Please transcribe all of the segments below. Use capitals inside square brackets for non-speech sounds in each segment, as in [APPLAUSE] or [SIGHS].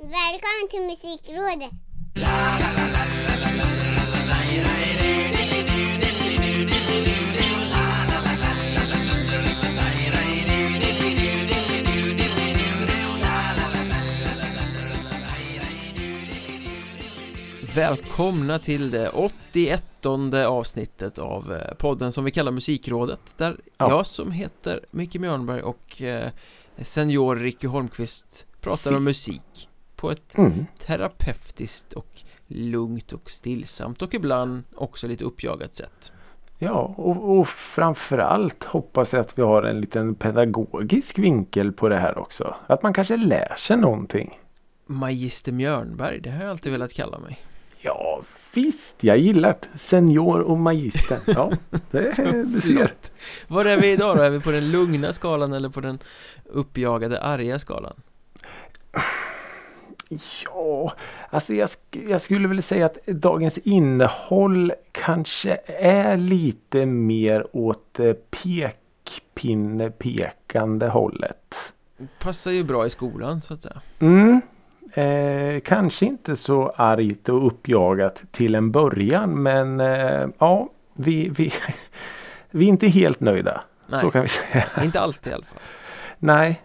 Välkommen till Musikrådet! Välkomna till det 81 avsnittet av eh, podden som vi kallar Musikrådet Där Ja. jag som heter Micke Mjörnberg och eh, senior Ricky Holmqvist pratar om musik På ett Mm. terapeutiskt och lugnt och stillsamt och ibland också lite uppjagat sätt Ja, och, och framförallt hoppas jag att vi har en liten pedagogisk vinkel på det här också. Att man kanske lär sig någonting. Magister Mjörnberg, det har jag alltid velat kalla mig Ja, visst. Jag gillar det. Senior och magister. Ja, [LAUGHS] det, Så du ser. Var är vi idag då? Är vi på den lugna skalan eller på den uppjagade arga skalan? Ja, alltså jag, sk- jag skulle väl säga att dagens innehåll kanske är lite mer åt eh, pekpinne pekande hållet. Passar ju bra i skolan så att säga Mm. Eh, kanske inte så argt och uppjagat till en början men eh, ja, vi, vi, [LAUGHS] vi är inte helt nöjda. Nej, Så kan vi säga. inte alltid i alla fall Nej,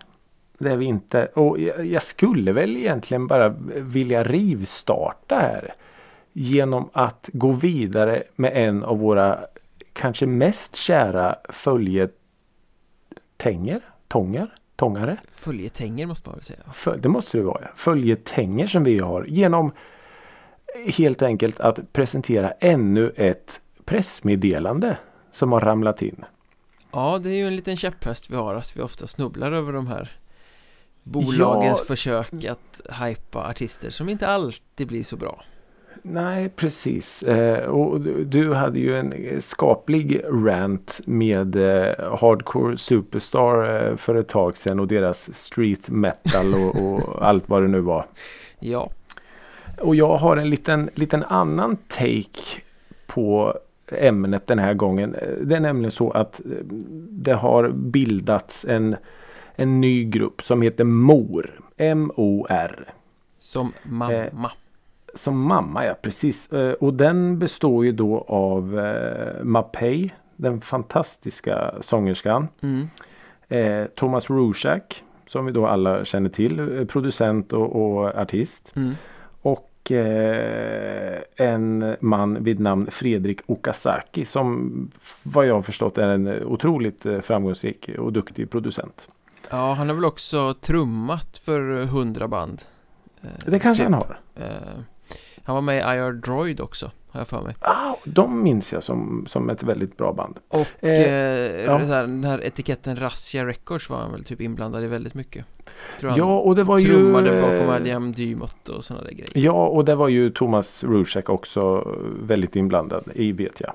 det är vi inte. Och jag, skulle väl egentligen bara vilja rivstarta här. Genom att gå vidare med en av våra kanske mest kära följetänger, tångar, tångare. Följetänger måste man väl säga Föl- det måste det vara. ja. Följetänger som vi har genom helt enkelt att presentera ännu ett pressmeddelande som har ramlat in. Ja, det är ju en liten käpphäst vi har att vi ofta snubblar över de här Bolagens Ja. försök att hypa artister som inte alltid blir så bra Nej precis. Eh, och du- hade ju en skaplig rant med eh, Hardcore Superstar eh, för ett tag sedan och deras street metal och, och [LAUGHS] allt vad det nu var. Ja, Och jag har en liten, liten annan take på ämnet den här gången. Eh, Det är nämligen så att eh, det har bildats en, en ny grupp som heter MOR. M-O-R. som mamma Som mamma ja, precis. Eh, Och den består ju då av eh, Mapei, den fantastiska sångerskan. mm. Eh, Thomas Rushak, som vi då alla känner till, eh, producent och, och artist. Mm. Och eh, en man vid namn Fredrik Okazaki som vad jag har förstått är en otroligt eh, framgångsrik och duktig producent. Ja, han har väl också trummat för hundra band Eh, Det kanske typ. han har. Eh, Han var med i IR Droid också, har jag för mig Ah, de minns jag som, som ett väldigt bra band. Och Eh, eh, ja. den här etiketten Razzia Records var han väl typ inblandad i väldigt mycket Ja och det var ju trummade bakom eh, Adiam Dymot och sådana där grejer Ja och det var ju Thomas Rushak också väldigt inblandad i vet jag.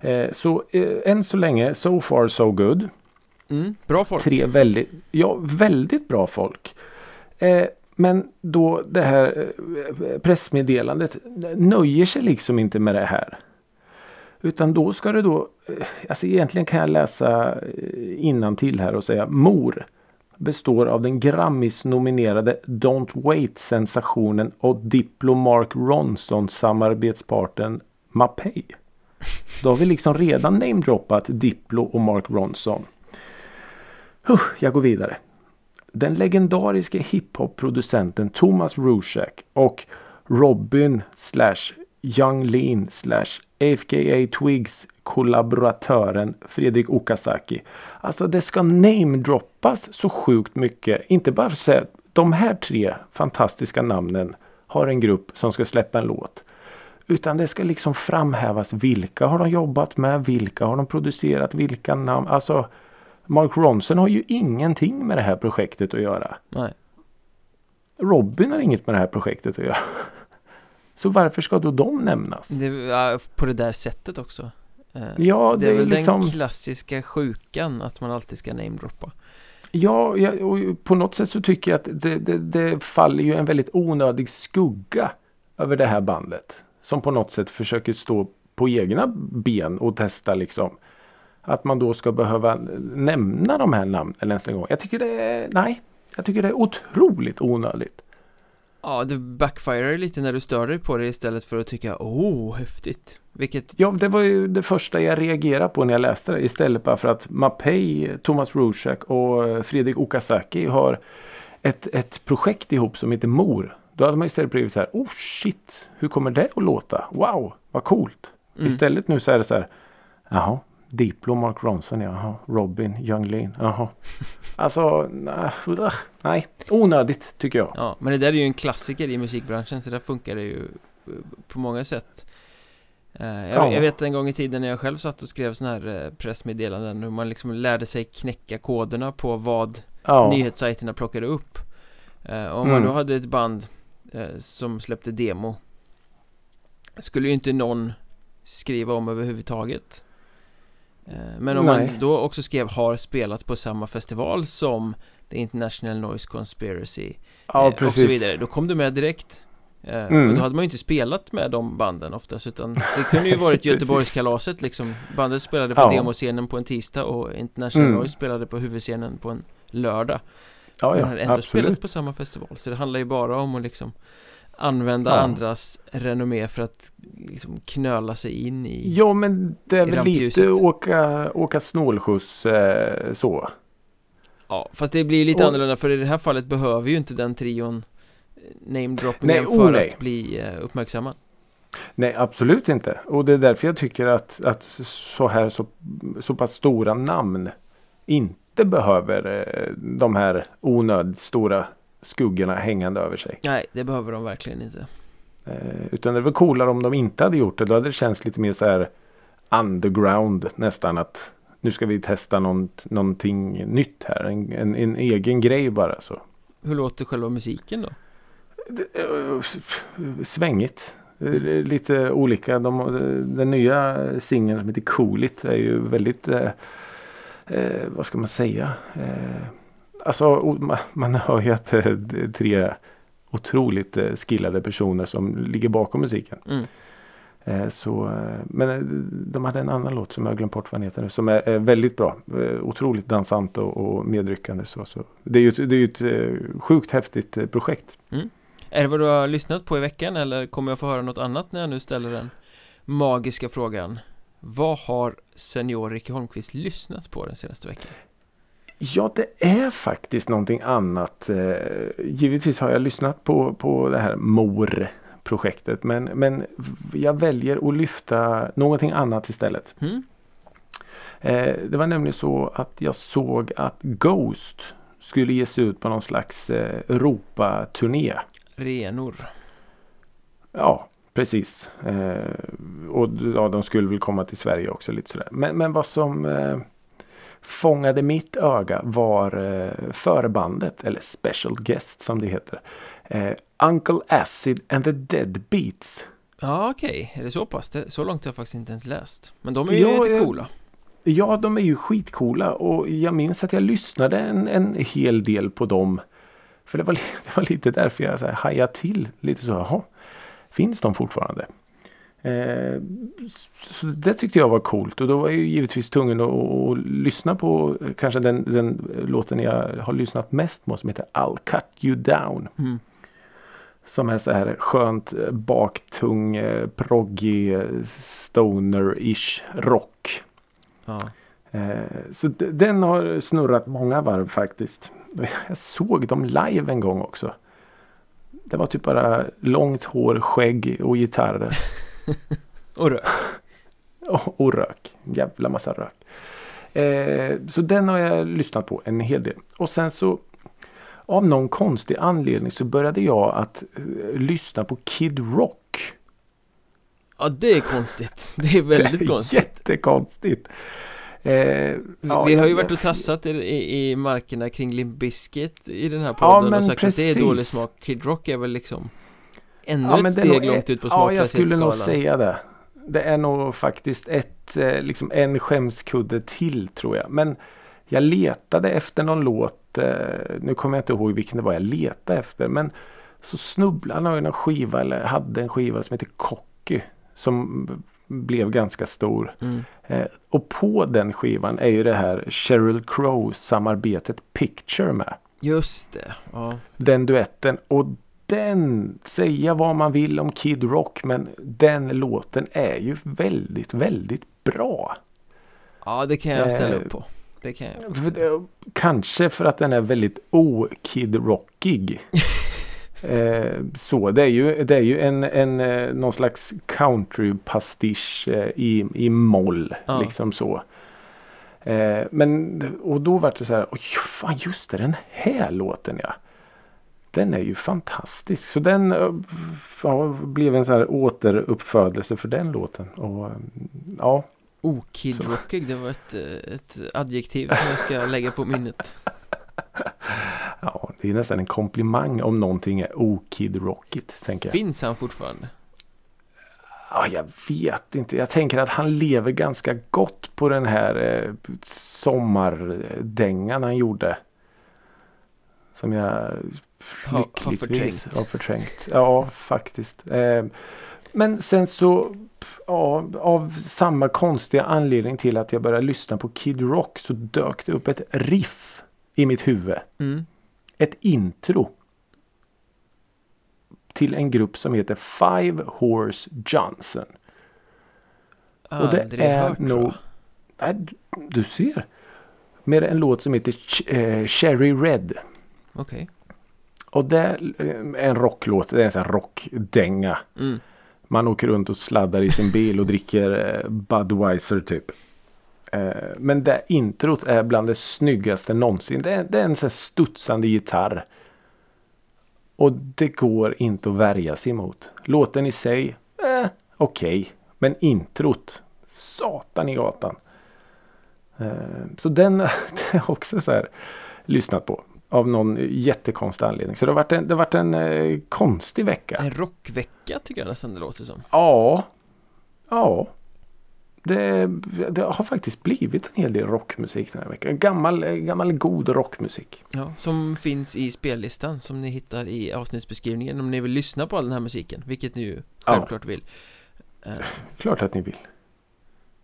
Eh, så eh, än så länge so far so good. Mm, Bra folk Tre väldigt, ja, väldigt bra folk. Eh, men då det här eh, pressmeddelandet nöjer sig liksom inte med det här. Utan då ska det då, eh, alltså egentligen kan jag läsa innan till här och säga Mor består av den Grammis-nominerade Don't Wait-sensationen och Diplo Mark Ronson samarbetsparten Mapei. Då har vi liksom redan namedroppat Diplo och Mark Ronson. Huh, jag går vidare. Den legendariske hiphop-producenten Thomas Rushak och Robin slash Young Lean slash AFKA Twigs kollaboratören Fredrik Okazaki. Alltså det ska namedroppas så sjukt mycket. Inte bara säga att de här tre fantastiska namnen har en grupp som ska släppa en låt. Utan det ska liksom framhävas vilka har de jobbat med, vilka har de producerat, vilka namn. Alltså Mark Ronson har ju ingenting med det här projektet att göra. Nej, Robin har inget med det här projektet att göra. [LAUGHS] Så varför ska då de nämnas? det, på det där sättet också Eh, Ja, Det är väl liksom... den klassiska sjukan att man alltid ska namedroppa Ja, ja, och på något sätt så tycker jag att det, det, det faller ju en väldigt onödig skugga över det här bandet. Som på något sätt försöker stå på egna ben och testa liksom. Att man då ska behöva nämna de här namnen ens en gång. Jag tycker det är, nej, jag tycker det är otroligt onödigt. Ja, det backfirar lite när du stör dig på det istället för att tycka Åh, häftigt Vilket Ja, det var ju det första jag reagerade på när jag läste det. Istället bara för att Mapei, Thomas Rorschach och Fredrik Okazaki har ett, ett projekt ihop som heter Mor. Då hade man istället blivit så här, oh shit, hur kommer det att låta? Wow, vad coolt. Mm. Istället nu så är det så här, jaha, Diplo, Mark Ronson, jaha, Robin, Young Lean, jaha. [LAUGHS] Alltså, nej, ugh, nej, onödigt tycker jag. Ja, men det där är ju en klassiker i musikbranschen så där funkar det ju eh, på många sätt Eh, jag, Ja. jag vet en gång i tiden när jag själv satt och skrev sådana här eh, pressmeddelanden hur man liksom lärde sig knäcka koderna på vad Ja, nyhetssajterna plockade upp Eh, Om man Mm. då hade ett band som släppte demo Skulle ju inte någon skriva om överhuvudtaget Men om Nej. man då också skrev har spelat på samma festival som The International Noise Conspiracy ja eh, och precis. så vidare, då kom du med direkt Eh, Mm. Och då hade man ju inte spelat med de banden oftast utan det kunde ju varit [LAUGHS] Göteborgskalaset liksom Bandet spelade på Ja. demoscenen på en tisdag och International Mm. Noise spelade på huvudscenen på en lördag Ja, men ja, hade ändå spelat absolut. på samma festival Så det handlar ju bara om att liksom Använda Ja. andras renommé för att liksom knöla sig in i Ja, men det är väl lite åka, åka snålskjuts eh, så. Ja, fast det blir lite Och- annorlunda för i det här fallet behöver ju inte den trion Nej, Namedroppingen oh för nej. att bli eh, uppmärksammad Nej, absolut inte. Och det är därför jag tycker att, att så här så, så pass stora namn inte behöver eh, de här onödigt stora skuggorna hängande över sig. Nej, det behöver de verkligen inte Eh, utan det väl coolare om de inte hade gjort det. Då hade det känts lite mer så här underground nästan att nu ska vi testa något, någonting nytt här. En, en, en egen grej bara så. Hur låter själva musiken då? Det- eh, Svängigt. Lite olika. De, den nya singeln som heter Cool It är ju väldigt eh, eh, vad ska man säga? Eh, alltså man, hör ju att eh, tre otroligt eh, skillade personer som ligger bakom musiken. Mm. Eh, så, men de hade en annan låt som jag glömt bort vad den heter nu. Som är, väldigt bra. Otroligt dansant och, och medryckande. Så, så. Det är ju ett, det är ju ett sjukt häftigt projekt. Är det vad du har lyssnat på i veckan eller kommer jag få höra något annat när jag nu ställer den magiska frågan? Vad har senior Ricky Holmqvist lyssnat på den senaste veckan? Ja, det är faktiskt någonting annat. Eh, givetvis har jag lyssnat på, på det här MOR-projektet. Men, men jag väljer att lyfta någonting annat istället. Mm? Eh, det var nämligen så att jag såg att Ghost skulle ge sig ut på någon slags eh, Europa-turné. Renor Ja, precis. Och ja, de skulle väl komma till Sverige också lite sådär. Men, men vad som fångade mitt öga var eh, förbandet, eller special guest som det heter. Eh, Uncle Acid and the Dead Beats. Ja okej, är det så pass? Det, så långt har jag faktiskt inte ens läst Men de är ju Ja, lite coola Ja, de är ju skitcoola och jag minns att jag lyssnade en, en hel del på dem. För det var, [LAUGHS] det var lite därför jag så här, hajade till lite så. Jaha, finns de fortfarande? Eh, så det tyckte jag var coolt och då var jag ju givetvis tvungen att, att lyssna på eh, kanske den, den låten jag har lyssnat mest på som heter I'll cut you down. mm. Som är så här skönt eh, baktung, eh, eh, stoner-ish rock. Ja, Eh, Så den har snurrat många varv faktiskt. [LAUGHS] Jag såg dem live en gång också. Det var typ bara långt hår, skägg och gitarrer. [LAUGHS] [LAUGHS] och rök Och, [LAUGHS] och rök. Jävla massa rök. Eh, så den har jag lyssnat på en hel del. Och sen så av någon konstig anledning så började jag att eh, lyssna på Kid Rock. Ja det är konstigt [LAUGHS] Det är väldigt det är konstigt Jättekonstigt. Eh, ja, Vi har ju varit och tassat i, i, i markerna kring Limp Bizkit i den här Ja, podden men och sagt att det är precis. dålig smak Kid Rock är väl liksom ännu Ja, ett steg långt ut på Ja, jag skulle nog säga det. Det är nog faktiskt ett, eh, liksom en skämskudde till tror jag. Men jag letade efter någon låt. Eh, nu kommer jag inte ihåg vilken det var jag letade efter. Men så snubblade jag i någon skiva eller hade en skiva som heter Cocky. Som blev ganska stor. mm. Eh, och på den skivan är ju det här Sheryl Crow samarbetet Picture med. Just det, ja Den duetten. Och den, säga vad man vill om Kid Rock men den låten är ju väldigt, väldigt bra. Ja, det kan jag ställa Eh, upp på. Det kan jag. För Kanske för att den är väldigt o-Kid Rockig. [LAUGHS] eh, så det är ju, det är ju en, en eh, någon slags country-pastisch i, i moll. Ja. Liksom så. Eh, men och då var det så här. Oj, fan just det, den här låten ja. Den är ju fantastisk. Så den eh, ja, blev en så här återuppfödelse för den låten. Och, eh, ja, Okidrockig, det var ett, eh, ett adjektiv som jag ska lägga på minnet. [LAUGHS] Ja, det är nästan en komplimang om någonting är okidrockigt. Tänker jag. Finns han fortfarande? Ja, jag vet inte. Jag tänker att han lever ganska gott på den här eh, sommardängan han gjorde. Som jag har lyckligtvis förträngt. har förträngt. Ja, faktiskt. Eh, men sen så ja, av samma konstiga anledning till att jag började lyssna på Kid Rock så dök det upp ett riff i mitt huvud. Mm. ett intro till en grupp som heter Five Horse Johnson. Och det Aldrig är hört nog-. Äh, du- ser. Med en låt som heter Ch- eh, Cherry Red. Okej. Och det är eh, en rocklåt. Det är en sån här rockdänga. Mm. Man åker runt och sladdar i sin bil och dricker eh, Budweiser typ. Eh, Men det introt är bland det snyggaste någonsin. Det är, det är en sån här studsande gitarr. Och det går inte att värja sig emot. Låten i sig, eh, okej. Men introt, satan i gatan. Så den den [LAUGHS] har jag också så här lyssnat på. Av någon jättekonstig anledning. Så det har varit en, det har varit en eh, konstig vecka. En rockvecka tycker jag nästan det låter som. Ja. Ja. Det, det har faktiskt blivit en hel del rockmusik den här veckan. Gammal, gammal god rockmusik. Ja, som finns i spellistan som ni hittar i avsnittsbeskrivningen om ni vill lyssna på all den här musiken, vilket ni ju Ja. självklart vill. Eh, Klart att ni vill.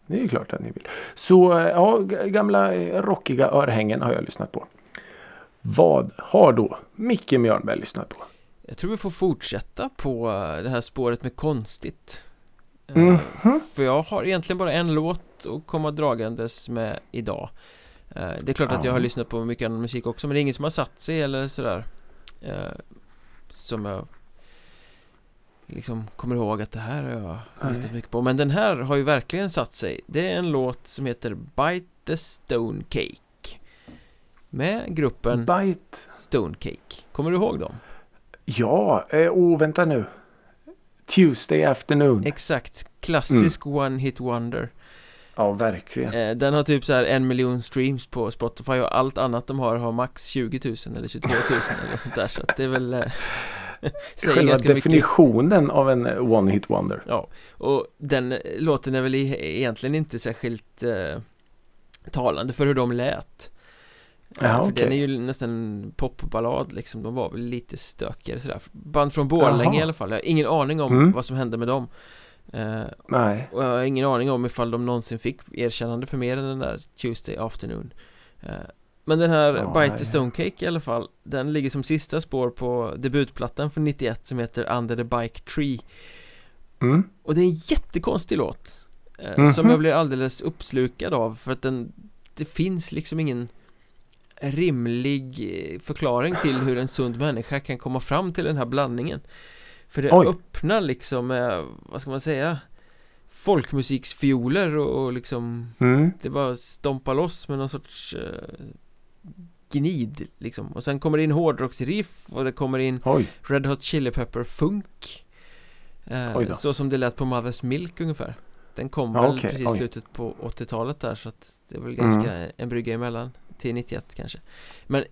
Det är ju klart att ni vill. Så eh, ja, gamla eh, rockiga örhängen har jag lyssnat på. Vad har då Micke Mjörnberg lyssnat på? Jag tror vi får fortsätta på eh, det här spåret med konstigt. Eh, Mhm. För jag har egentligen bara en låt att komma dragandes med idag. Eh, Det är klart att jag Ja. har lyssnat på mycket annan musik också, men det är ingen som har satt sig eller sådär. Som jag liksom kommer ihåg att det här har jag Nej. lyssnat mycket på. Men den här har ju verkligen satt sig. Det är en låt som heter Bite the Stone Cake. Med gruppen Bite. Stone Cake. Kommer du ihåg dem? Ja, eh, oh, vänta nu. Tuesday afternoon. Exakt, klassisk one hit wonder Ja, verkligen. eh, Den har typ så här en miljon streams på Spotify och allt annat de har har max 20 000 eller 22 000 eller sånt där så att det är väl eh, [LAUGHS] Själva ganska mycket definitionen av en eh, one hit wonder. Ja, och den eh, låten är väl egentligen inte särskilt eh, talande för hur de lät Ja, För okej. den är ju nästan popballad liksom, de var väl lite stökigare sådär Band från Borlänge i alla fall, jag har ingen aning om Mm. vad som hände med dem eh, Nej. Och jag har ingen aning om ifall de någonsin fick erkännande för mer än den där Tuesday afternoon Eh, Men den här Ja, Bite the Stone Cake i alla fall Den ligger som sista spår på debutplattan från 91 som heter Under the Bike Tree Mm. Och det är en jättekonstig låt eh, Mhm. Som jag blir alldeles uppslukad av för att den Det finns liksom ingen rimlig eh, förklaring till hur en sund människa kan komma fram till den här blandningen För det Oj. öppnar liksom med, vad ska man säga Folkmusiksfioler och, och liksom Mm. Det bara stompa loss med någon sorts eh, Gnid liksom Och sen kommer det in hårdrocksriff och det kommer in Oj. Red Hot Chili Pepper Funk eh. Så som det lät på Mother's Milk ungefär Den kom Ja, väl okej, precis oj. slutet på 80-talet där så att det är väl Mm. ganska en brygga emellan Till 91 kanske Men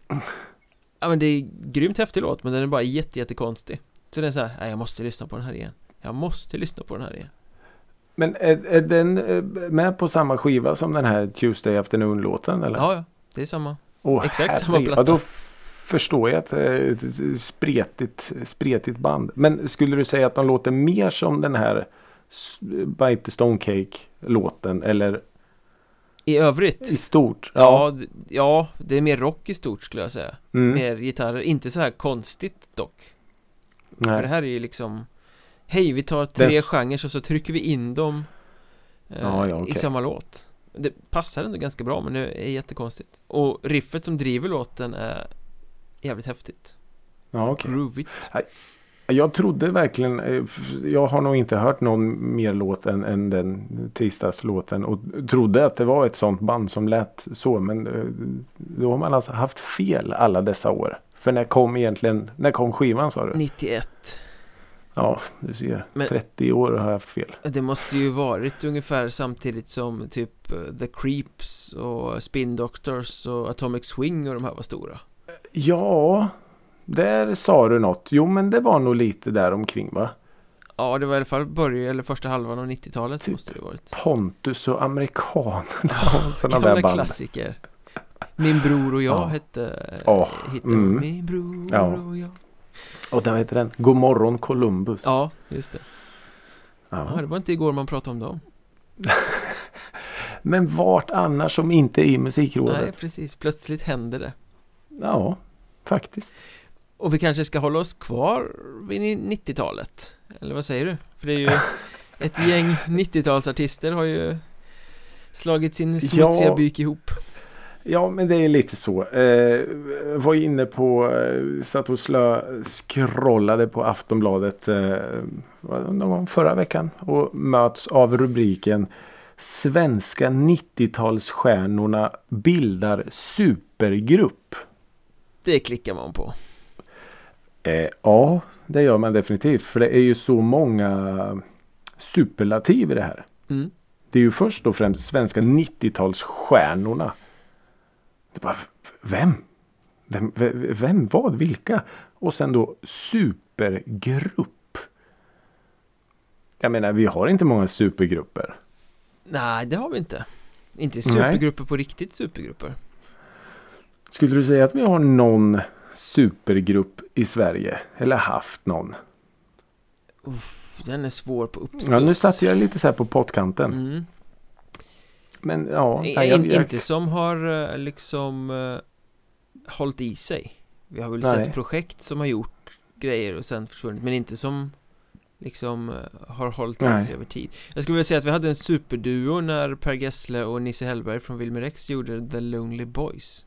Ja men det är grymt häftig låt men den är bara jätte, jättekonstig Så den är så här, nej jag måste lyssna på den här igen Jag måste lyssna på den här igen Men är, är den eh, med på samma skiva som den här Tuesday afternoon-låten? Eller? Ja, ja, det är samma Åh, exakt samma herregud. platta. Ja, då förstår jag att det är ett spretigt, spretigt band. Men skulle du säga att de låter mer som den här s- Bite the Stone Cake-låten? Eller I övrigt i stort? Ja, d- ja, det är mer rock i stort skulle jag säga Mm. Mer gitarrer, inte så här konstigt dock Nej. För det här är ju liksom Hej, vi tar tre Dess- genrer och så trycker vi in dem eh, Ja, ja, i okej. samma låt Det passar ändå ganska bra men det är jättekonstigt Och riffet som driver låten är jävligt häftigt Ja, okej. Groovigt Jag trodde verkligen, eh, jag har nog inte hört någon mer låt än, än den tisdagslåten och trodde att det var ett sånt band som lät så men eh, då har man alltså haft fel alla dessa år. För när kom egentligen, när kom skivan sa du? 91 Ja, du ser. Men- 30 år har jag haft fel. Det måste ju varit ungefär samtidigt som typ eh, The Creeps och Spin Doctors och Atomic Swing och de här var stora Ja, där sa du något. Jo men det var nog lite där omkring va? Ja, det var i alla fall början eller första halvan av 90-talet Typ. måste det varit Pontus och amerikanerna och [LAUGHS] sådana där band. klassiker Min bror och jag Ja. hette Åh, hitten mm. Min bror Ja. och jag Och där heter den God morgon Columbus. Ja, just det Ja, Ja. det var inte igår man pratade om dem [LAUGHS] Men vart annars som inte i musikrådet? Nej, precis, plötsligt händer det Ja, faktiskt. Och vi kanske ska hålla oss kvar vid 90-talet Eller vad säger du? För det är ju [LAUGHS] Ett gäng 90-talsartister har ju Slagit sin smutsiga Ja. byk ihop Ja, men det är lite så. Eh, var inne på, eh, satt och slö, scrollade på Aftonbladet eh, någon gång förra veckan och möts av rubriken Svenska 90-talsstjärnorna bildar supergrupp. Det klickar man på Eh, ja, det gör man definitivt. För det är ju så många superlativ i det här. mm. Det är ju först och främst svenska 90-talsstjärnorna. Det bara, vem? Vem, vem? Vad? Vilka? Och sen då supergrupp. Jag menar, vi har inte många supergrupper. Nej, det har vi inte Inte Nej. supergrupper på riktigt supergrupper Skulle du säga att vi har någon supergrupp i Sverige? Eller haft någon? Uff, Den är svår på uppstuds Ja, nu satt jag lite så här på pottkanten. mm. Men ja, nej, jag, jag, Inte som har eh, liksom uh, hållit i sig Vi har väl Nej. sett projekt som har gjort grejer och sen försvunnit Men inte som liksom eh, har hållit i sig över tid Jag skulle vilja säga att vi hade en superduo när Per Gessle och Nisse Hellberg från Wilmer X gjorde The Lonely Boys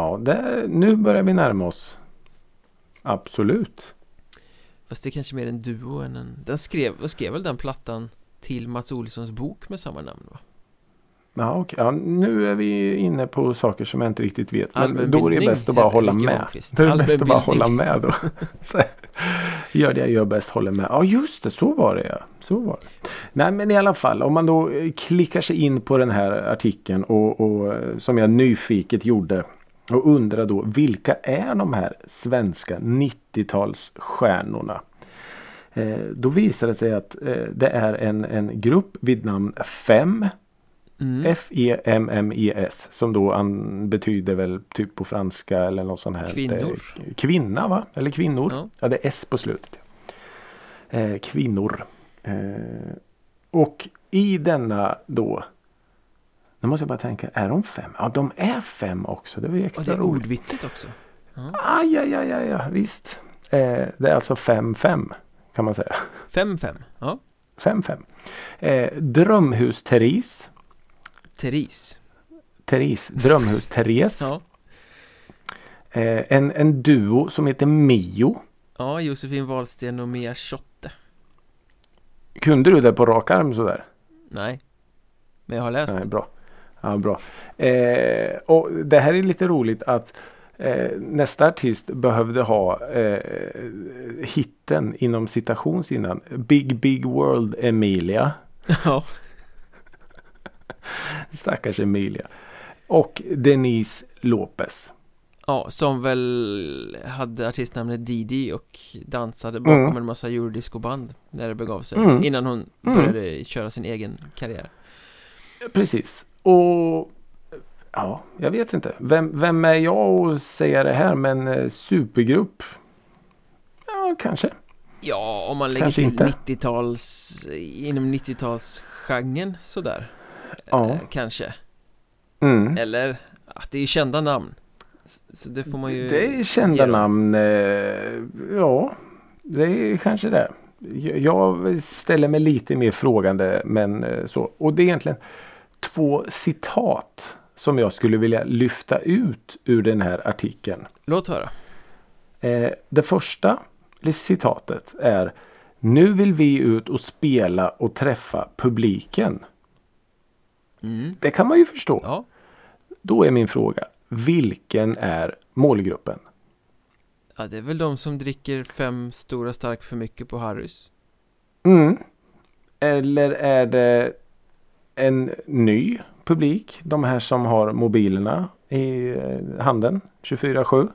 ja det, nu börjar vi närma oss. Absolut. Fast det är kanske mer en duo än en Den skrev, och skrev väl den plattan till Mats Olssons bok med samma namn va? Ja, okej. ja, nu är vi inne på saker som jag inte riktigt vet. Men då är det bäst att bara hålla med. Det är bäst att bara hålla med då. [LAUGHS] Gör det jag gör bäst, håller med. Ja just det, så var det ja. Så var det. Nej men i alla fall om man då eh, klickar sig in på den här artikeln och, och eh, som jag nyfiket gjorde och undrar då vilka är de här svenska 90-talsstjärnorna? Eh, då visar det sig att eh, det är en, en grupp vid namn Fem mm. F-E-M-M-E-S som då an, betyder väl typ på franska eller något sånt här. Kvinnor. Eh, kvinna va? Eller kvinnor. Ja. Ja, det är S på slutet. Kvinnor. Och i denna då. Nu måste jag bara tänka, är de fem? Ja, de är fem också. Det var ju Och extra det är roligt. ordvitsigt också Aj, aj, aj, aj, aj visst. Eh, det är alltså fem, fem kan man säga. 5-5, ja Fem, fem. Eh, Drömhus-Therese. Therese Therese. Drömhus-Therese. Ja, Eh, en, en duo som heter Mio. ja Josefin Wahlsten och Mia Schotte Kunde du det på rak arm sådär? Nej Men jag har läst Nej, bra. Ja, bra. Eh, och det här är lite roligt att eh, nästa artist behövde ha eh, hitten inom citations innan. Big Big World Emilia. Ja, [LAUGHS] Stackars Emilia. Och Denise Lopez. ja, som väl hade artistnamnet Didi och dansade bakom Mm. en massa eurodiscoband när det begav sig Mm. Innan hon Mm. började köra sin egen karriär Precis. Och ja, jag vet inte. Vem, vem är jag att säga det här men eh, supergrupp? Ja, kanske. Ja, om man lägger Kanske till inte. 90-tals Inom 90-talsgenren sådär Ja. eh, Kanske Mm. Eller, att det är kända namn Så det får man ju Det är kända namn. Eh, ja. det är kanske det. Jag- Jag ställer mig lite mer frågande men eh, så. Och det är egentligen två citat som jag skulle vilja lyfta ut ur den här artikeln. Låt höra. Eh, det första citatet är Nu vill vi ut och spela och träffa publiken. Mm. Det kan man ju förstå. Ja, Då är min fråga. Vilken är målgruppen? ja, det är väl de som dricker fem stora stark för mycket på Harrys. Mm. Eller är det en ny publik? De här som har mobilerna i eh, handen 24-7?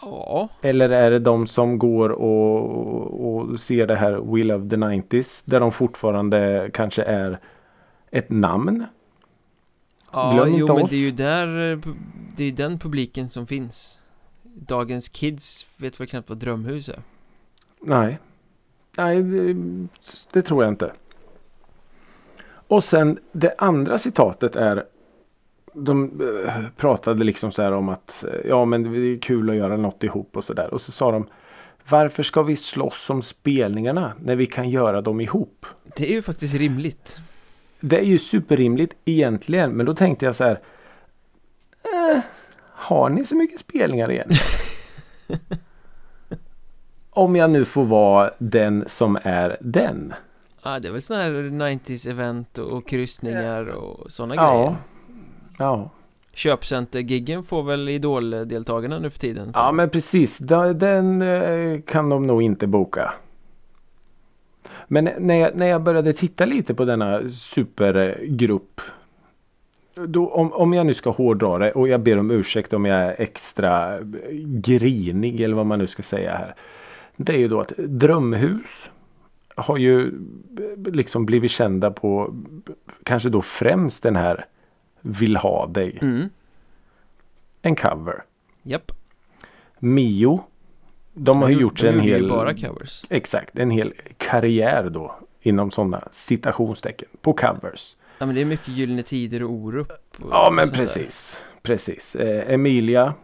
Ja, Eller är det de som går och, och ser det här We Love the 90s där de fortfarande kanske är ett namn? ja Glöm jo men oss. det är ju där, eh, det är den publiken som finns. Dagens kids vet väl knappt vad drömhus är. Nej. Nej, det, det tror jag inte. Och sen det andra citatet är de eh, pratade liksom så här om att eh, ja men det är kul att göra något ihop och så där. Och så sa de Varför ska vi slåss om spelningarna när vi kan göra dem ihop? Det är ju faktiskt rimligt. Det är ju superrimligt egentligen men då tänkte jag så här eh, Har ni så mycket spelningar igen? [LAUGHS] Om jag nu får vara den som är den. Ja, det är väl sådana här 90s event och, kryssningar och sådana Ja. grejer. Ja, Köpcenter-giggen får väl Idol-deltagarna nu för tiden. så- ja men precis. Den eh, kan de nog inte boka. Men när jag, när jag började titta lite på denna supergrupp. Då, om, om jag nu ska hårdra det och jag ber om ursäkt om jag är extra grinig eller vad man nu ska säga här. Det är ju då att Drömhus har ju liksom blivit kända på kanske då främst den här Vill ha dig. Mm, En cover. japp. Mio. De har ju gjort en hel, bara covers. exakt, en hel karriär då inom sådana citationstecken på covers. Ja, men det är mycket Gyllene Tider och Orup. Och Ja men sånt där. precis. Precis. Eh, Emilia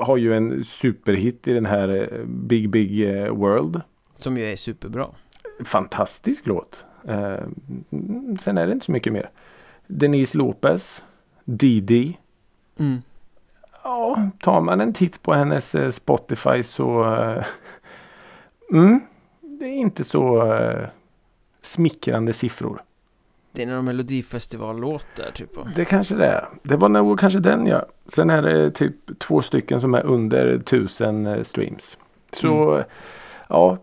har ju en superhit i den här eh, Big Big eh, World. Som ju är superbra. Fantastisk låt. Eh, sen är det inte så mycket mer. Denise Lopez. Didi. Mm. Ja, tar man en titt på hennes eh, Spotify så eh, mm, det är inte så eh, smickrande siffror. Det är någon melodifestivallåt där typ. Det kanske det är. Det var nog kanske den ja. Sen är det typ två stycken som är under tusen eh, streams. Så Mm. Ja,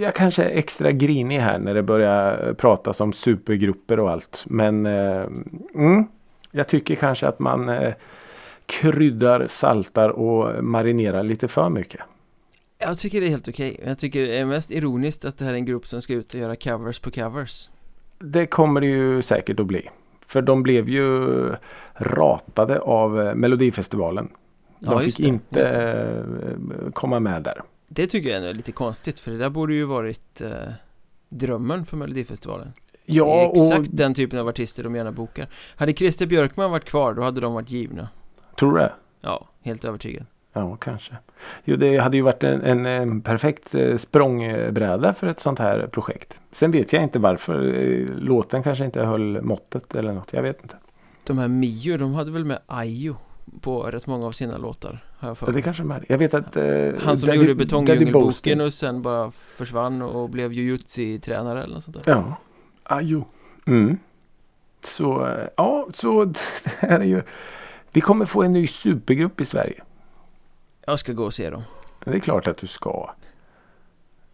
jag kanske är extra grinig här när det börjar pratas om supergrupper och allt. Men eh, mm, jag tycker kanske att man eh, kryddar, saltar och marinerar lite för mycket. Jag tycker det är helt okej. Jag tycker det är mest ironiskt att det här är en grupp som ska ut och göra covers på covers. Det kommer det ju säkert att bli. För de blev ju ratade av eh, Melodifestivalen. De Ja, fick det, inte eh, komma med där. Det tycker jag ändå är lite konstigt för det där borde ju varit eh, drömmen för Melodifestivalen. det är Ja, exakt och den typen av artister de gärna bokar. Hade Christer Björkman varit kvar då hade de varit givna. tror du det? Ja, helt övertygad. Ja, kanske. Jo, det hade ju varit en, en, en perfekt eh, språngbräda för ett sånt här projekt. Sen vet jag inte varför. eh, Låten kanske inte höll måttet eller något. Jag vet inte. De här Mio, de hade väl med Ayo på rätt många av sina låtar. Har jag för Ja, det kanske de är. Jag vet att... Eh, Han som Daddy- gjorde Betongdjungelboken och sen bara försvann och blev jujutsu-tränare eller något sånt där. Ja. Ajo. Mm. Så, eh, ja, så [LAUGHS] det här är ju... Vi kommer få en ny supergrupp i Sverige. Jag ska gå och se dem. Det är klart att du ska.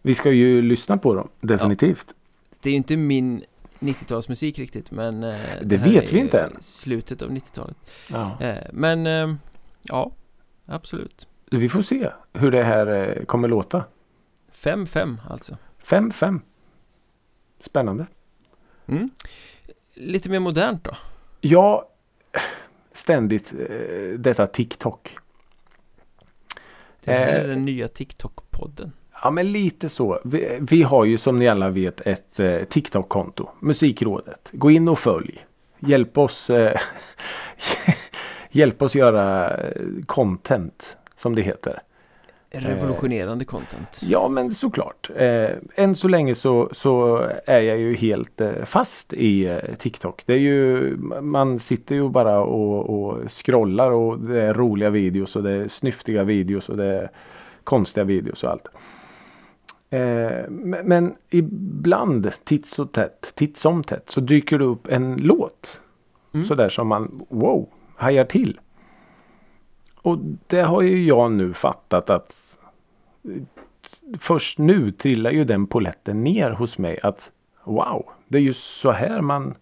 Vi ska ju lyssna på dem, definitivt. Det är ju inte min 90-talsmusik riktigt men eh, Det här vet vi inte än. Slutet av 90-talet. Ja. Eh, men ja, absolut. Vi får se hur det här eh, kommer låta. 5-5 alltså. 5-5. Spännande. Mm. Lite mer modernt då? Ja, ständigt eh, detta TikTok. Det här Eh. är den nya TikTok-podden. Ja men lite så. Vi, vi har ju som ni alla vet ett eh, TikTok-konto. Musikrådet. Gå in och följ. Hjälp oss eh, [LAUGHS] Hjälp oss göra eh, content som det heter. Revolutionerande content. Ja men såklart. Eh, än så länge så, så är jag ju helt eh, fast i eh, TikTok. Det är ju, man sitter ju bara och, och scrollar och det är roliga videos och det är snyftiga videos och det är konstiga videos och allt. Eh, men, ibland titt så tätt, titt som tätt så dyker det upp en låt. Mm. Sådär som man, wow, hajar till. Och det har ju jag nu fattat att först nu trillar ju den poletten ner hos mig att wow, det är ju så här man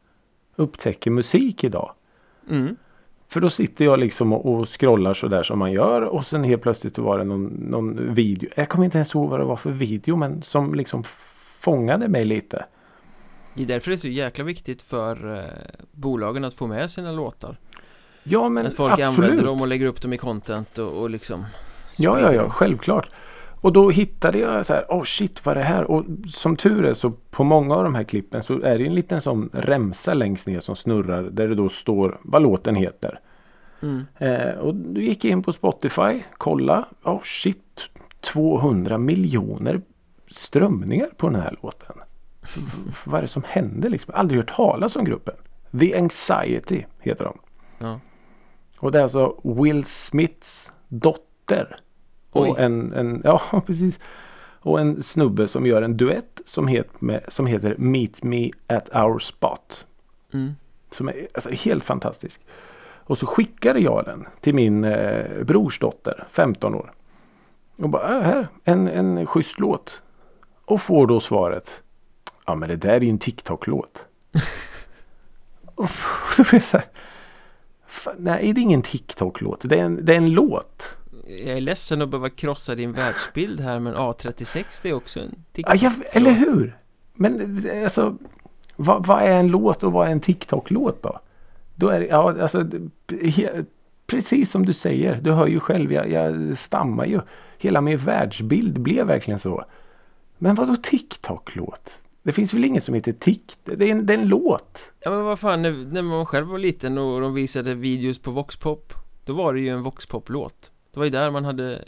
upptäcker musik idag. Mm. För då sitter jag liksom och, och scrollar sådär som man gör och sen helt plötsligt var det någon, någon video. Jag kommer inte ens ihåg vad det var för video men som liksom fångade mig lite. Det är därför det är så jäkla viktigt för eh, bolagen att få med sina låtar. Ja men att folk absolut. använder dem och lägger upp dem i content och, och liksom Ja, ja, ja, självklart. Och då hittade jag så här, oh shit vad är det här? Och som tur är så på många av de här klippen så är det en liten sån remsa längst ner som snurrar där det då står vad låten heter. Mm. Eh, och då gick jag in på Spotify, kolla, oh shit, 200 miljoner strömningar på den här låten. vad är det som hände liksom? Aldrig hört talas om gruppen. The Anxiety heter de. Ja. Och det är alltså Will Smiths dotter. Oj. Och en, en, [LAUGHS] ja precis. Och en snubbe som gör en duett som, het med, som heter Meet Me at Our Spot. Mm. Som är alltså, helt fantastisk. Och så skickade jag den till min eh, brors dotter, 15 år. Och bara, äh, här, en, en schysst låt. Och får då svaret. Ja men det där är ju en TikTok-låt. [LAUGHS] och [LAUGHS] då blir det så här. "Fan, Nej det är ingen TikTok-låt. Det är en, det är en låt. Jag är ledsen att behöva krossa din världsbild här men A36 det är också en Ja, jag, TikTok eller hur? Men alltså. Vad, vad är en låt och vad är en TikTok-låt då? Då är det, ja alltså. Precis som du säger. Du hör ju själv. Jag, jag stammar ju. Hela min världsbild blev verkligen så. Men vad då TikTok-låt? Det finns väl ingen som heter Tik? Det är en, det är en låt. Ja men vad fan, när, när man själv var liten och de visade videos på Voxpop Då var det ju en Voxpop-låt Det var ju där man hade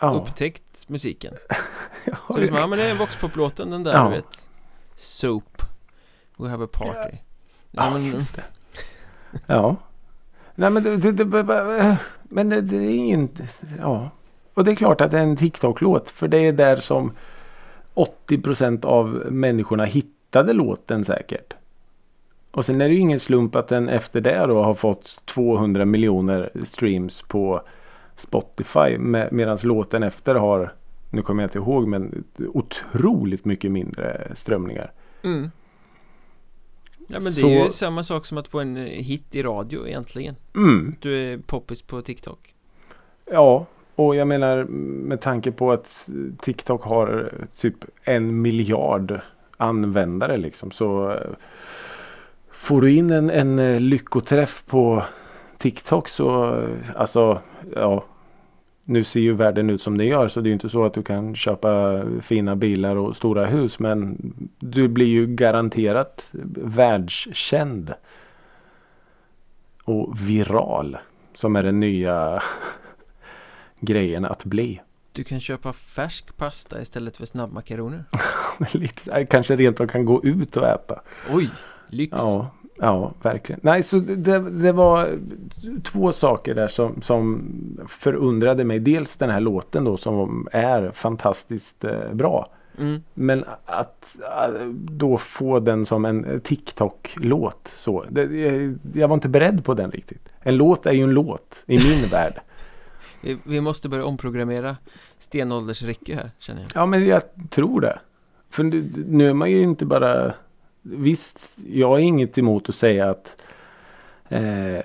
Ja. upptäckt musiken [LAUGHS] Ja, Så det är som, ja men det är Voxpop-låten den där Ja. du vet Soap We have a party Ja, Ja, men, just det. Ja. Nej men det, det, det, det, men det, det är inte, ja. Och det är klart att det är en TikTok-låt. För det är där som 80% av människorna hittade låten säkert. Och sen är det ju ingen slump att den efter det då har fått 200 miljoner streams på Spotify. Med, Medan låten efter har, nu kommer jag inte ihåg men otroligt mycket mindre strömningar. mm. Ja men det Så- är ju samma sak som att få en eh, hit i radio egentligen Mm. Du är poppis på TikTok Ja, och jag menar med tanke på att TikTok har eh, typ en miljard användare liksom så eh, får du in en, en eh, lyckoträff på TikTok så alltså ja nu ser ju världen ut som det gör så det är ju inte så att du kan köpa fina bilar och stora hus men du blir ju garanterat världskänd. Och viral som är den nya [LAUGHS] grejen att bli. Du kan köpa färsk pasta istället för snabbmakaroner [LAUGHS] Lite, kanske rent av kan gå ut och äta. Oj, lyx Ja, ja verkligen. Nej, så det, det var två saker där som, som förundrade mig. Dels den här låten då som är fantastiskt eh, bra. mm. Men att eh, då få den som en TikTok-låt så. Det, jag, jag var inte beredd på den riktigt. En låt är ju en låt i min [LAUGHS] värld. Vi, vi måste börja omprogrammera stenåldersrycke här känner jag Ja men jag tror det. För nu, nu är man ju inte bara Visst, jag har inget emot att säga att eh,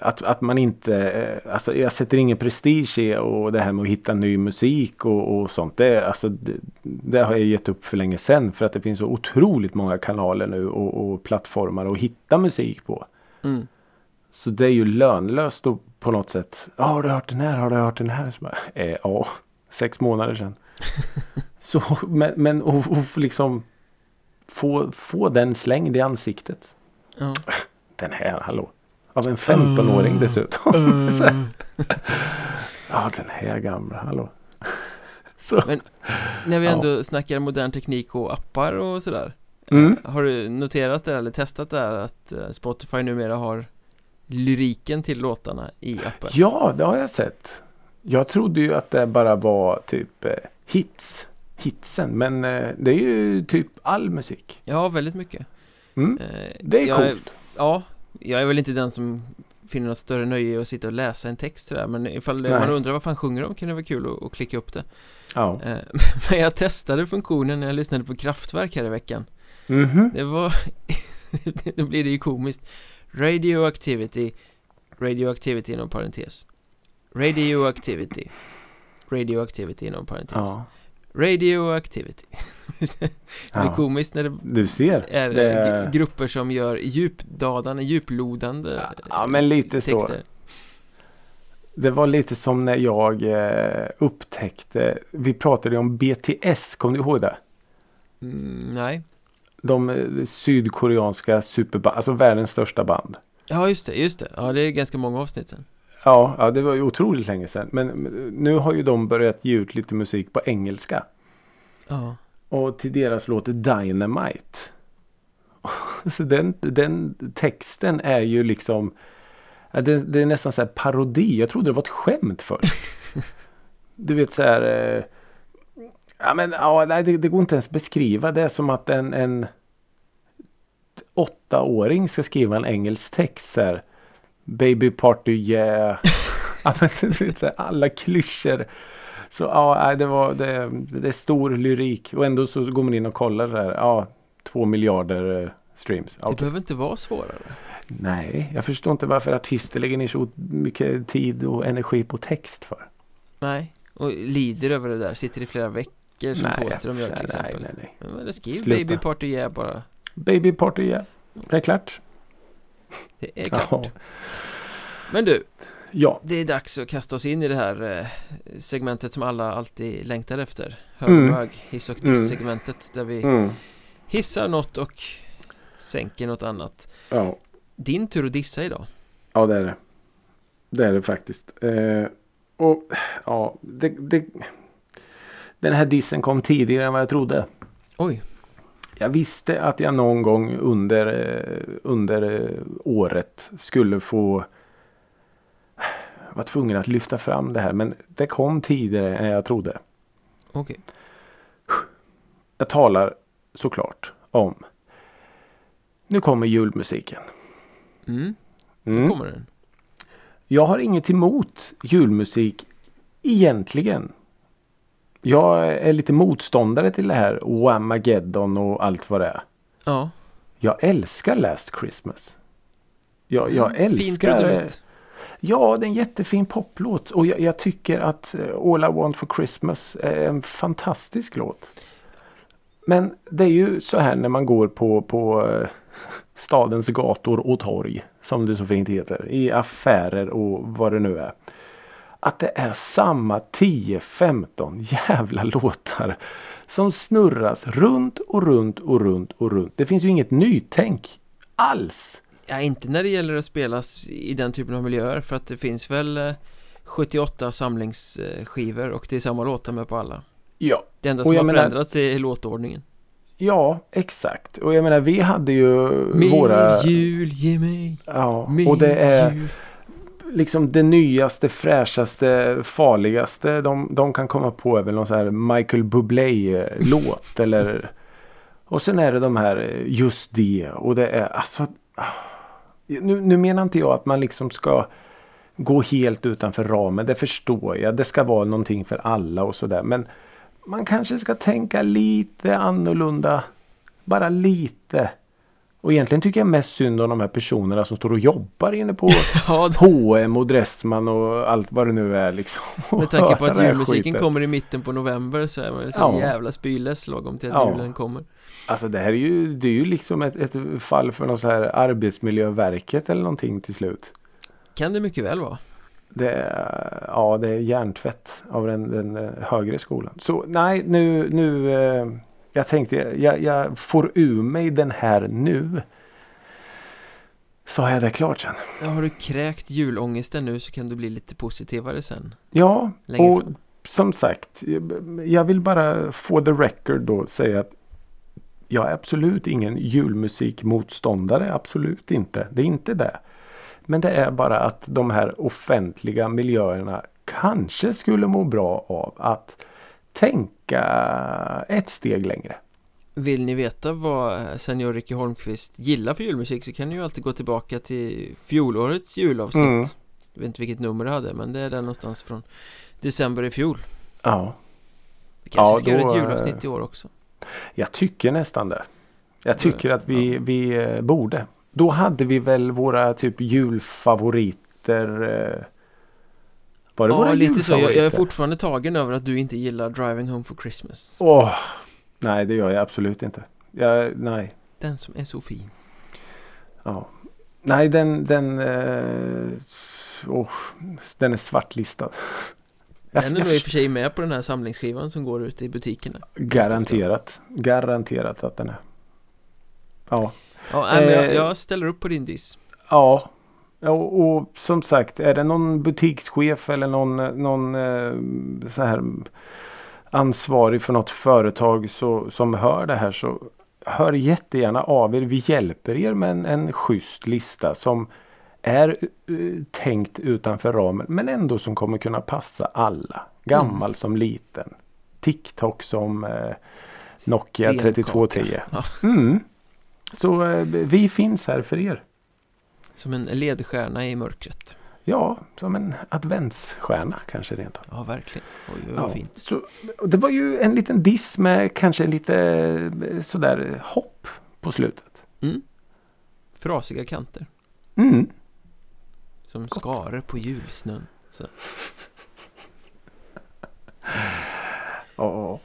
att, att man inte, eh, alltså jag sätter ingen prestige i och det här med att hitta ny musik och, och sånt. Det, alltså, det, det har jag gett upp för länge sedan för att det finns så otroligt många kanaler nu och, och plattformar att hitta musik på. mm. Så det är ju lönlöst då på något sätt. Ja, har du hört den här? Har du hört den här? Så bara, eh, ja, sex månader sedan. [LAUGHS] så, men men och, och liksom få, få den slängd i ansiktet. Ja. Den här, hallå. Av en 15-åring dessutom. [LAUGHS] Så här. ja, den här gamla, hallå. [LAUGHS] Så. Men när vi Ja. ändå snackar modern teknik och appar och sådär Mm. Har du noterat det eller testat det här att eh, Spotify numera har lyriken till låtarna i appen? Ja, det har jag sett. Jag trodde ju att det bara var typ eh, hits. Hitsen. Men eh, det är ju typ all musik. Ja, väldigt mycket Mm. Eh, Det är jag coolt. Ja, jag är väl inte den som finner något större nöje i att sitta och läsa en text sådär Men ifall Nej. man undrar vad fan sjunger de kan det vara kul att, att klicka upp det Ja. [LAUGHS] Men jag testade funktionen när jag lyssnade på Kraftwerk här i veckan Mhm. Det var, [LAUGHS] då blir det ju komiskt Radioactivity Radioactivity inom parentes Radioactivity Radioactivity inom parentes Ja. Radioactivity [LAUGHS] Det ja. komiskt när det Du ser. är det... gr- grupper som gör djupdadande, djuplodande Ja, ja, men lite så. texter. Det var lite som när jag eh, upptäckte. Vi pratade om BTS. Kommer du ihåg det? Mm, nej De eh, sydkoreanska superband. Alltså världens största band. Ja just det, just det. Ja det är ganska många avsnitt sen Ja, ja, det var ju otroligt länge sedan. Men nu har ju de börjat ge ut lite musik på engelska. Ja Och till deras låt Dynamite. [LAUGHS] Så den, den texten är ju liksom. Det, det är nästan så här parodi. Jag trodde det var ett skämt först. [LAUGHS] Du vet så här. Ja men ja, nej, det, det går inte ens beskriva. Det är som att en, en åttaåring ska skriva en engelsk text så här. Baby party yeah. [LAUGHS] ja, men, här, alla klyschor. Så ja, det var det, det är stor lyrik och ändå så går man in och kollar där. Ja, två miljarder eh, streams. Det behöver inte vara svårare Nej, jag förstår inte varför artister lägger ner så mycket tid och energi på text för. Nej, och lider över det där, sitter i flera veckor som Thåström gör till nej, exempel nej, nej. Men det skriv Sluta. Baby Party Yeah bara Baby party, ja. Det är klart. Det är klart Ja. Men du, Ja. det är dags att kasta oss in i det här eh, segmentet som alla alltid längtar efter Mm. Hög-hög, hiss och diss-segmentet där vi Mm. hissar något och sänker något annat Ja. Din tur att dissa idag ja, det är det. Det är det faktiskt. Eh, och ja, det, det, den här dissen kom tidigare än vad jag trodde. Oj, Jag visste att jag någon gång under, eh, under eh, året skulle få [SIGHS] vara tvungen att lyfta fram det här. Men det kom tidigare än jag trodde. okej Jag talar såklart om. Nu kommer julmusiken. Mm, då Mm. kommer den Jag har inget emot julmusik egentligen. Jag är lite motståndare till det här Whamageddon och allt vad det är. Ja, Jag älskar Last Christmas. Jag, jag Mm, älskar... trudelutt Ja, det är en jättefin poplåt. Och jag, jag tycker att eh, All I Want For Christmas är en fantastisk låt. Men det är ju så här när man går på, på eh, stadens gator och torg. Som det så fint heter. I affärer och vad det nu är. Att det är samma 10-15 jävla låtar. Som snurras runt och runt och runt och runt. Det finns ju inget nytänk alls. Ja, inte när det gäller att spelas i den typen av miljöer för att det finns väl eh, 78 samlingsskivor och det är samma låtar med på alla Ja, Det enda som har menar- förändrats är låtordningen Ja, exakt. Och jag menar vi hade ju Mer våra... jul, ge mig Ja, mer och det är jul liksom det nyaste, fräschaste, farligaste de, de kan komma på är väl någon sån här Michael Bublé-låt [LAUGHS] eller... Och sen är det de här Just det och det är alltså... Ah, nu, nu menar inte jag att man liksom ska gå helt utanför ramen. Det förstår jag. Det ska vara någonting för alla och sådär. Men man kanske ska tänka lite annorlunda. Bara lite. Och egentligen tycker jag mest synd om de här personerna som står och jobbar inne på [LAUGHS] Ja, d- H&M och Dressman och allt vad det nu är liksom. [LAUGHS] med tanke på att julmusiken kommer i mitten på november så är man väl så Ja. jävla spyless lagom till att Ja. julen kommer Alltså det här är ju, det är ju liksom ett, ett fall för något så här arbetsmiljöverket eller någonting till slut. Kan det mycket väl vara Det är, ja, det är hjärntvätt av den, den eh, högre skolan. Så nej, nu, nu eh, jag tänkte jag, jag får ur mig den här nu. Så har jag det klart sen. ja, Har du kräkt julångesten nu så kan du bli lite positivare sen Ja, Längre och fram som sagt, jag vill bara få the record då säga att jag är absolut ingen julmusikmotståndare. Absolut inte. Det är inte det. Men det är bara att de här offentliga miljöerna kanske skulle må bra av att tänka ett steg längre. Vill ni veta vad senior Ricky Holmqvist gillar för julmusik så kan ni ju alltid gå tillbaka till fjolårets julavsnitt Mm. Jag vet inte vilket nummer det hade men det är där någonstans från december i fjol Ja, Vi kanske Ja, ska göra ett eh, julavsnitt i år också jag tycker nästan det. Jag tycker att vi, vi eh, borde. Då hade vi väl våra typ julfavoriter. Eh, Var det våra Ja, lite så. Jag, jag är fortfarande tagen över att du inte gillar Driving Home for Christmas Åh, nej det gör jag absolut inte. Jag, nej. Den som är så fin Ja. Nej den, den, eh, åh, den är svartlistad. [LAUGHS] Den är nog i och för sig med på den här samlingsskivan som går ute i butikerna garanterat. Garanterat att den är. Ja. Ja, nej, men jag, Eh. jag ställer upp på din diss Ja. Och, och som sagt är det någon butikschef eller någon, någon eh, så här ansvarig för något företag så, som hör det här så hör jättegärna av er. Vi hjälper er med en, en schysst lista som är uh, tänkt utanför ramen men ändå som kommer kunna passa alla. Gammal som liten. TikTok som eh, Nokia Stenkaka. 3210. Ja. Mm. Så eh, vi finns här för er. Som en ledstjärna i mörkret Ja, som en adventsstjärna kanske rent av. Ja, verkligen Oj, oj, vad Ja, fint så, det var ju en liten diss med kanske lite eh, sådär hopp på slutet. mm. Frasiga kanter Mm. Som skare på julsnön Ja.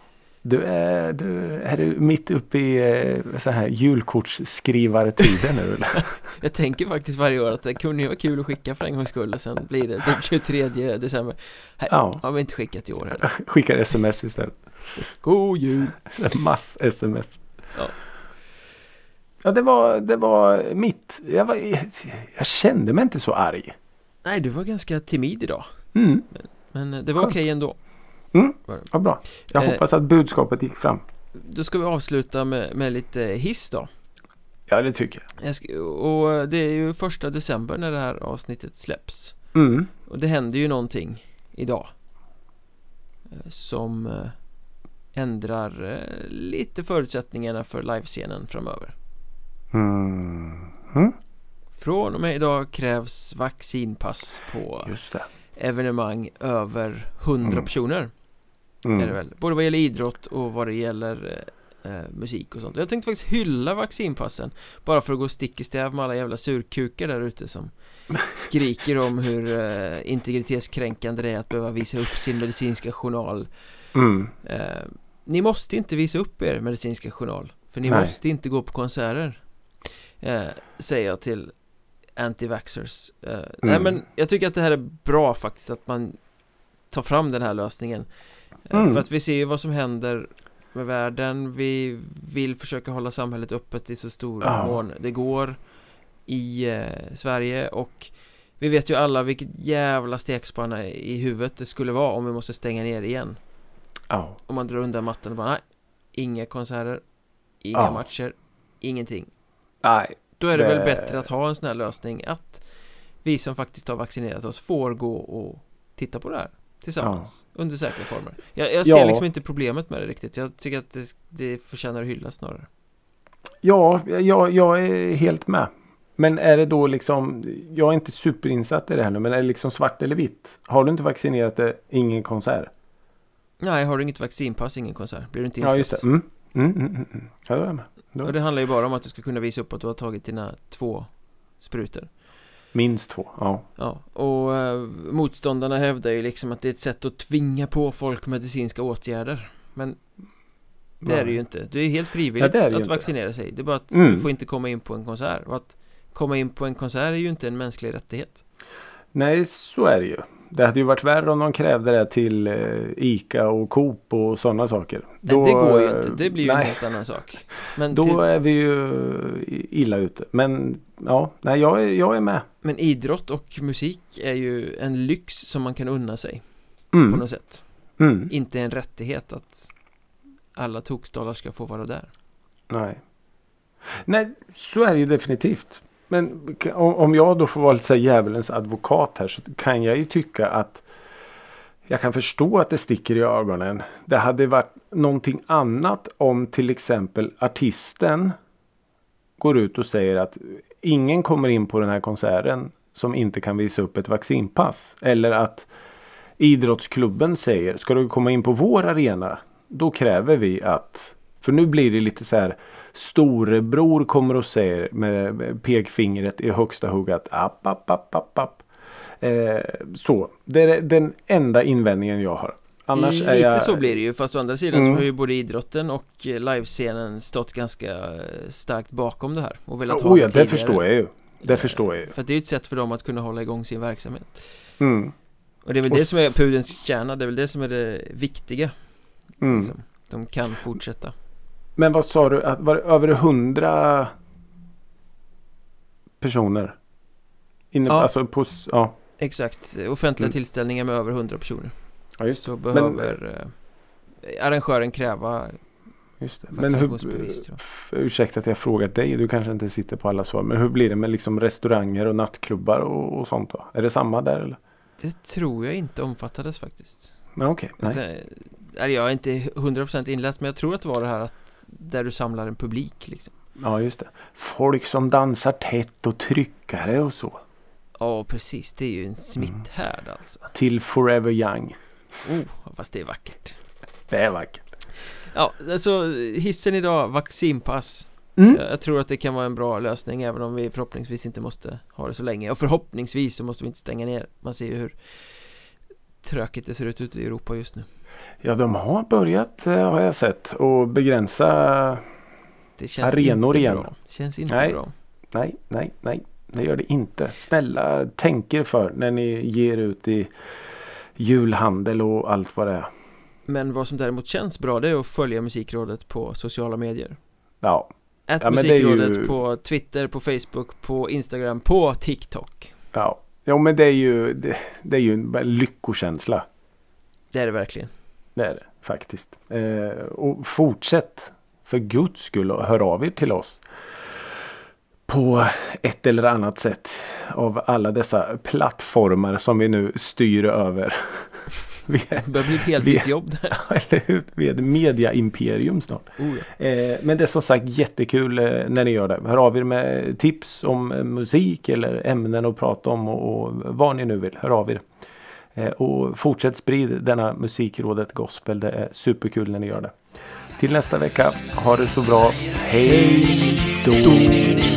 Du är, du är du mitt uppe i eh, så här julkortsskrivartider nu [LAUGHS] eller? Jag tänker faktiskt varje år att det kunde ju vara kul att skicka för en gångs skull och sen blir det typ 23 december Nej, Ja. har vi inte skickat i år heller [LAUGHS] Skickar sms istället. God jul! [LAUGHS] Mass-sms. Ja. Ja det var, det var mitt. Jag, var, jag kände mig inte så arg. Nej, du var ganska timid idag Mm. Men eh, det var okej Skönt. ändå Mm. Vad bra. Jag Eh. hoppas att budskapet gick fram. Då ska vi avsluta med, med lite hiss då Ja det tycker jag. jag Och det är ju första december när det här avsnittet släpps Mm. Och det händer ju någonting idag eh, Som eh, ändrar eh, lite förutsättningarna för livescenen framöver Mm. Mm. Från och med idag krävs vaccinpass på evenemang över 100 Mm. personer Mm. är det väl Både vad gäller idrott och vad det gäller eh, eh, musik och sånt Jag tänkte faktiskt hylla vaccinpassen Bara för att gå stick i stäv med alla jävla surkukar där ute som [LAUGHS] Skriker om hur eh, integritetskränkande det är att behöva visa upp sin medicinska journal Mm. eh, Ni måste inte visa upp er medicinska journal För ni Nej. måste inte gå på konserter eh, Säger jag till anti-vaxxers eh, Nej Mm. men jag tycker att det här är bra faktiskt att man tar fram den här lösningen Mm. För att vi ser ju vad som händer med världen Vi vill försöka hålla samhället öppet i så stor Ja. mån det går I eh, Sverige och Vi vet ju alla vilket jävla stekspanna i huvudet det skulle vara om vi måste stänga ner igen Ja. Om man drar undan mattan och bara nej Inga konserter Inga Ja. matcher Ingenting Nej. Då är det, väl Det- bättre att ha en sån här lösning att Vi som faktiskt har vaccinerat oss får gå och titta på det här Tillsammans Under säkra former Jag, jag ser Ja. liksom inte problemet med det riktigt Jag tycker att det, det förtjänar att hyllas snarare Ja, jag, jag är helt med. Men är det då liksom, jag är inte superinsatt i det här nu, men är det liksom svart eller vitt? Har du inte vaccinerat dig, ingen konsert? Nej, har du inget vaccinpass, ingen konsert Blir du inte Ja, insläppt just det. Mm. Mm, mm, mm, mm. Ja, då är jag med. Då. Och det handlar ju bara om att du ska kunna visa upp att du har tagit dina två sprutor Minst två, ja. Ja, och eh, motståndarna hävdar ju liksom att det är ett sätt att tvinga på folk medicinska åtgärder Men det är det ju inte Du är helt frivilligt Ja, det är det att inte. vaccinera sig Det är bara att Mm. du får inte komma in på en konsert Och att komma in på en konsert är ju inte en mänsklig rättighet Nej, så är det ju. Det hade ju varit värre om de krävde det till eh, ICA och Coop och sådana saker. Nej, det går ju eh, inte, det blir ju en nej, helt annan sak Men, Då till, är vi ju illa ute. Men ja, nej, jag är, jag är med. men idrott och musik är ju en lyx som man kan unna sig på Mm. något sätt Mm. inte en rättighet att alla tokstollar ska få vara där. Nej. Nej, så är det ju definitivt. Men om om jag då får vara lite så här djävulens advokat här så kan jag ju tycka att jag kan förstå att det sticker i ögonen. Det hade varit någonting annat om till exempel artisten går ut och säger att ingen kommer in på den här konserten som inte kan visa upp ett vaccinpass. Eller att idrottsklubben säger ska du komma in på vår arena då kräver vi att för nu blir det lite så här storebror kommer och säger med pekfingret i högsta hugg att app, app, app, app, app. Eh, så, det är den enda invändningen jag har. Annars Lite är jag... så blir det ju, fast å andra sidan Mm. så har ju både idrotten och livescenen stått ganska starkt bakom det här och velat ha Oh ja, det tidigare. förstår jag ju. Det Eh, förstår jag ju. För att det är ju ett sätt för dem att kunna hålla igång sin verksamhet Mm. Och det är väl Och det som är pudelns kärna, det är väl det som är det viktiga Mm. liksom. De kan fortsätta Men vad sa du? Att var det över hundra personer? Inne, Ja. Alltså på, ja. Exakt, offentliga Mm. tillställningar med över 100 personer ja, just, Så behöver eh, arrangören kräva just det. Men hur, ursäkta att jag frågar dig. Du kanske inte sitter på alla svar. Men hur blir det med liksom restauranger och nattklubbar och, och sånt då? Är det samma där eller? Det tror jag inte omfattades faktiskt okej. nej. Utan, eller jag är inte 100% inläst men jag tror att det var det här att Där du samlar en publik liksom Ja, just det. Folk som dansar tätt och tryckare och så. Ja precis, det är ju en smitthärd alltså Till Forever Young. Oh, fast det är vackert Det är vackert. Ja, alltså hissen idag, vaccinpass Mm. Jag tror att det kan vara en bra lösning även om vi förhoppningsvis inte måste ha det så länge Och förhoppningsvis så måste vi inte stänga ner Man ser ju hur Trökigt det ser ut ute i Europa just nu Ja, de har börjat eh, har jag sett och begränsa. Det känns Arenor inte igen. bra Känns inte Nej. bra Nej, nej, nej. Det gör det inte. Snälla tänk er för när ni ger ut i julhandel och allt vad det är. Men vad som däremot känns bra det är att följa Musikrådet på sociala medier Ja, Ett Ja, men det är ju- Musikrådet på Twitter, på Facebook, på Instagram, på TikTok ja. Jo, men det är ju, det, det är ju en lyckokänsla. Det är det verkligen Det är det faktiskt. Eh, och fortsätt för guds skull och hör av er till oss. På ett eller annat sätt. Av alla dessa plattformar som vi nu styr över. [LAUGHS] vi är, Det börjar bli ett heltidsjobb där [LAUGHS] eller hur? Vi är ett mediaimperium snart. oh, ja. Eh, men det är som sagt jättekul eh, när ni gör det. Hör av er med tips om eh, musik eller ämnen att prata om och, och vad ni nu vill. Hör av er. Eh, och fortsätt sprid denna musikrådet gospel. Det är superkul när ni gör det. Till nästa vecka. Ha det så bra. Hej då!